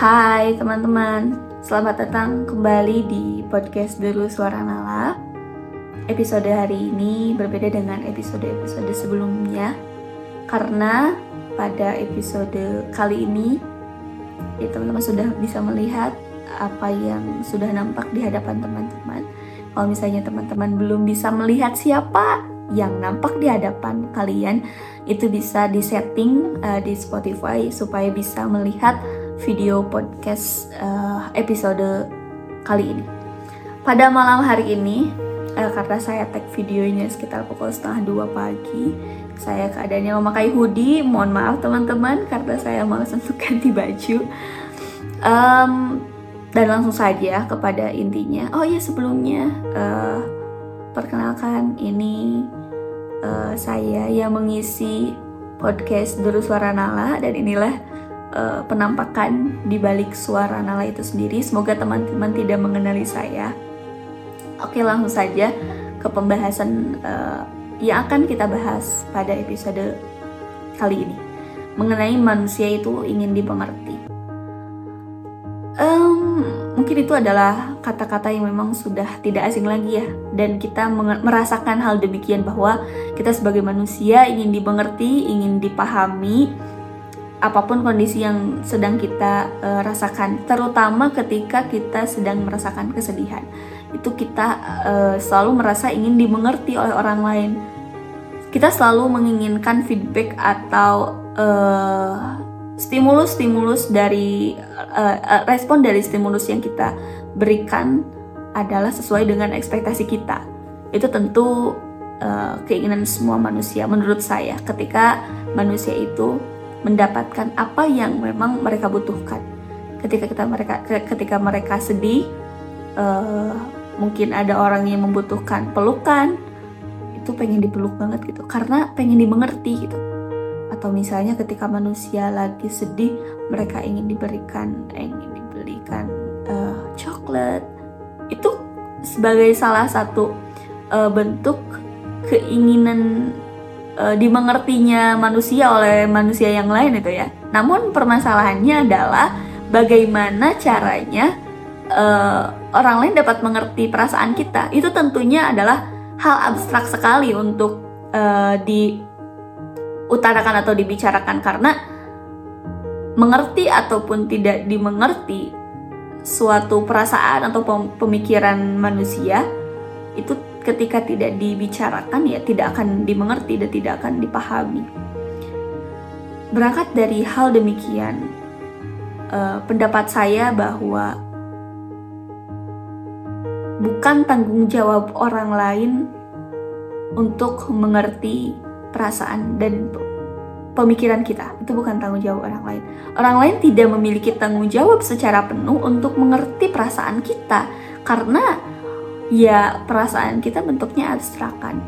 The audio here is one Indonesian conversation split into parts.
Hai teman-teman, selamat datang kembali di podcast Dulu Suara Nala. Episode hari ini berbeda dengan episode-episode sebelumnya karena pada episode kali ini ya teman-teman sudah bisa melihat apa yang sudah nampak di hadapan teman-teman. Kalau misalnya teman-teman belum bisa melihat siapa yang nampak di hadapan kalian, itu bisa disetting uh, di Spotify supaya bisa melihat video podcast uh, episode kali ini. Pada malam hari ini, uh, karena saya tag videonya sekitar pukul setengah dua pagi, saya keadaannya memakai hoodie. Mohon maaf teman-teman karena saya malas untuk ganti baju. Um, dan langsung saja kepada intinya. Oh iya sebelumnya, uh, perkenalkan ini uh, saya yang mengisi podcast Duru Suara Nala dan inilah uh, penampakan di balik suara Nala itu sendiri. Semoga teman-teman tidak mengenali saya. Oke, langsung saja ke pembahasan uh, yang akan kita bahas pada episode kali ini mengenai manusia itu ingin dipengerti. Um, mungkin itu adalah kata-kata yang memang sudah tidak asing lagi ya, dan kita merasakan hal demikian bahwa kita sebagai manusia ingin dimengerti, ingin dipahami, apa pun kondisi yang sedang kita uh, rasakan, terutama ketika kita sedang merasakan kesedihan. Itu kita uh, selalu merasa ingin dimengerti oleh orang lain. Kita selalu menginginkan feedback atau stimulus-stimulus uh, dari uh, respon dari stimulus yang kita berikan adalah sesuai dengan ekspektasi kita. Itu tentu uh, keinginan semua manusia menurut saya ketika manusia itu mendapatkan apa yang memang mereka butuhkan. Ketika kita mereka ketika mereka sedih, uh, mungkin ada orang yang membutuhkan pelukan, itu pengen dipeluk banget gitu, karena pengen dimengerti gitu. Atau misalnya ketika manusia lagi sedih, mereka ingin diberikan, ingin diberikan uh, coklat, itu sebagai salah satu uh, bentuk keinginan uh, dimengertinya manusia oleh manusia yang lain itu ya. Namun permasalahannya adalah bagaimana caranya uh, orang lain dapat mengerti perasaan kita. Itu tentunya adalah hal abstrak sekali untuk uh, diutarakan atau dibicarakan karena mengerti ataupun tidak dimengerti suatu perasaan atau pemikiran manusia itu ketika tidak dibicarakan ya tidak akan dimengerti dan tidak akan dipahami. Berangkat dari hal demikian, uh, pendapat saya bahwa bukan tanggung jawab orang lain untuk mengerti perasaan dan pemikiran kita. Itu bukan tanggung jawab orang lain. Orang lain tidak memiliki tanggung jawab secara penuh untuk mengerti perasaan kita karena ya perasaan kita bentuknya abstrakan.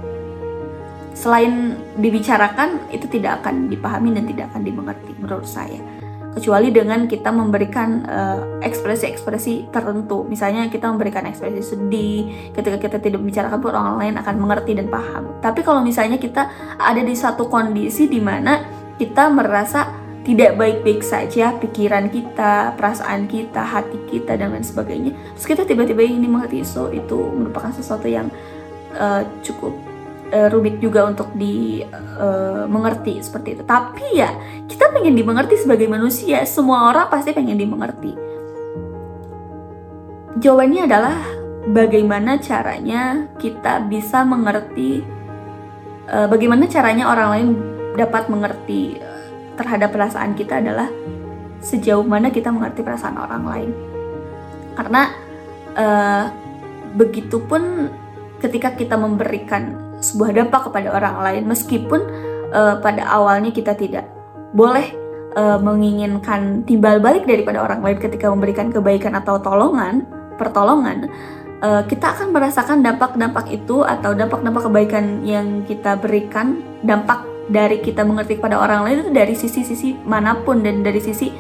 Selain dibicarakan, itu tidak akan dipahami dan tidak akan dimengerti menurut saya. Kecuali dengan kita memberikan ekspresi ekspresi-ekspresi tertentu. Misalnya kita memberikan ekspresi sedih, ketika kita tidak membicarakan pun orang lain akan mengerti dan paham. Tapi kalau misalnya kita ada di satu kondisi di mana kita merasa tidak baik-baik saja pikiran kita, perasaan kita, hati kita dan lain sebagainya. Terus kita tiba-tiba ini mengerti so itu merupakan sesuatu yang uh, cukup uh, rumit juga untuk dimengerti uh, seperti itu. Tapi ya kita pengen dimengerti sebagai manusia. Semua orang pasti pengen dimengerti. Jawabannya adalah bagaimana caranya kita bisa mengerti, uh, bagaimana caranya orang lain dapat mengerti terhadap perasaan kita adalah sejauh mana kita mengerti perasaan orang lain. Karena uh, begitupun ketika kita memberikan sebuah dampak kepada orang lain, meskipun uh, pada awalnya kita tidak boleh uh, menginginkan timbal balik daripada orang lain ketika memberikan kebaikan atau tolongan, pertolongan, uh, kita akan merasakan dampak-dampak itu atau dampak-dampak kebaikan yang kita berikan, dampak dari kita mengerti kepada orang lain itu dari sisi-sisi mana pun dan dari sisi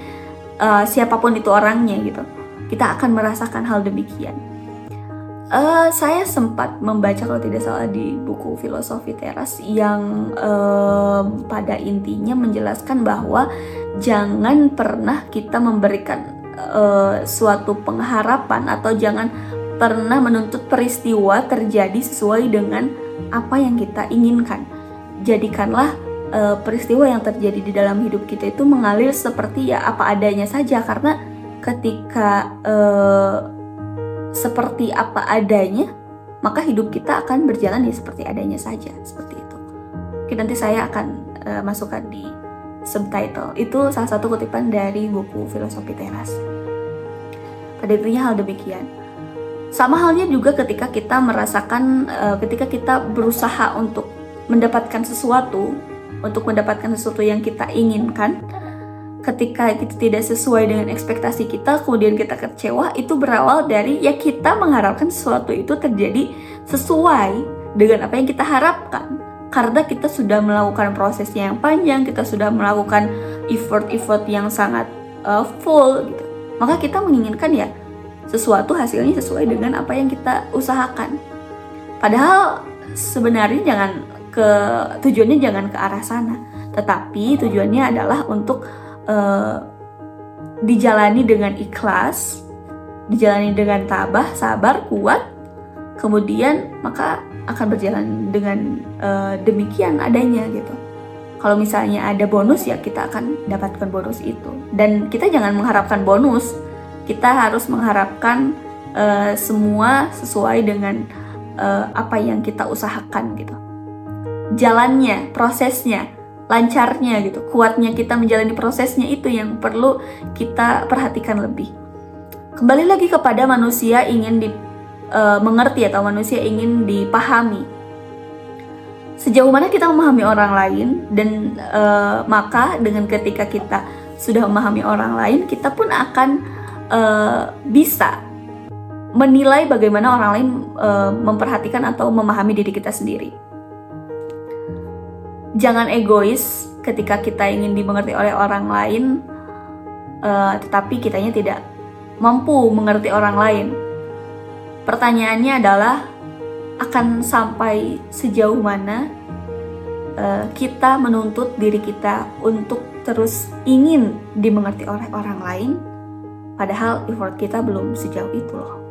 uh, siapa pun itu orangnya gitu kita akan merasakan hal demikian uh, saya sempat membaca kalau tidak salah di buku filosofi teras yang uh, pada intinya menjelaskan bahwa jangan pernah kita memberikan uh, suatu pengharapan atau jangan pernah menuntut peristiwa terjadi sesuai dengan apa yang kita inginkan. Jadikanlah uh, peristiwa yang terjadi di dalam hidup kita itu mengalir seperti ya apa adanya saja karena ketika uh, seperti apa adanya maka hidup kita akan berjalan ya seperti adanya saja seperti itu. Oke, nanti saya akan uh, masukkan di subtitle. Itu salah satu kutipan dari buku Filosofi Teras. Pada intinya hal demikian. Sama halnya juga ketika kita merasakan uh, ketika kita berusaha untuk mendapatkan sesuatu untuk mendapatkan sesuatu yang kita inginkan ketika itu tidak sesuai dengan ekspektasi kita kemudian kita kecewa itu berawal dari ya kita mengharapkan sesuatu itu terjadi sesuai dengan apa yang kita harapkan. Karena kita sudah melakukan prosesnya yang panjang kita sudah melakukan effort-effort yang sangat uh, full gitu. Maka kita menginginkan ya sesuatu hasilnya sesuai dengan apa yang kita usahakan. Padahal sebenarnya jangan ke tujuannya jangan ke arah sana, tetapi tujuannya adalah untuk uh, dijalani dengan ikhlas, dijalani dengan tabah, sabar, kuat, kemudian maka akan berjalan dengan uh, demikian adanya gitu. Kalau misalnya ada bonus ya kita akan dapatkan bonus itu. Dan kita jangan mengharapkan bonus, kita harus mengharapkan uh, semua sesuai dengan uh, apa yang kita usahakan gitu jalannya, prosesnya, lancarnya gitu, kuatnya kita menjalani prosesnya itu yang perlu kita perhatikan lebih. Kembali lagi kepada manusia ingin di, uh, mengerti atau manusia ingin dipahami. Sejauh mana kita memahami orang lain dan uh, maka dengan ketika kita sudah memahami orang lain, kita pun akan uh, bisa menilai bagaimana orang lain uh, memperhatikan atau memahami diri kita sendiri jangan egois ketika kita ingin dimengerti oleh orang lain, uh, tetapi kitanya tidak mampu mengerti orang lain. Pertanyaannya adalah akan sampai sejauh mana uh, kita menuntut diri kita untuk terus ingin dimengerti oleh orang lain, padahal effort kita belum sejauh itu loh.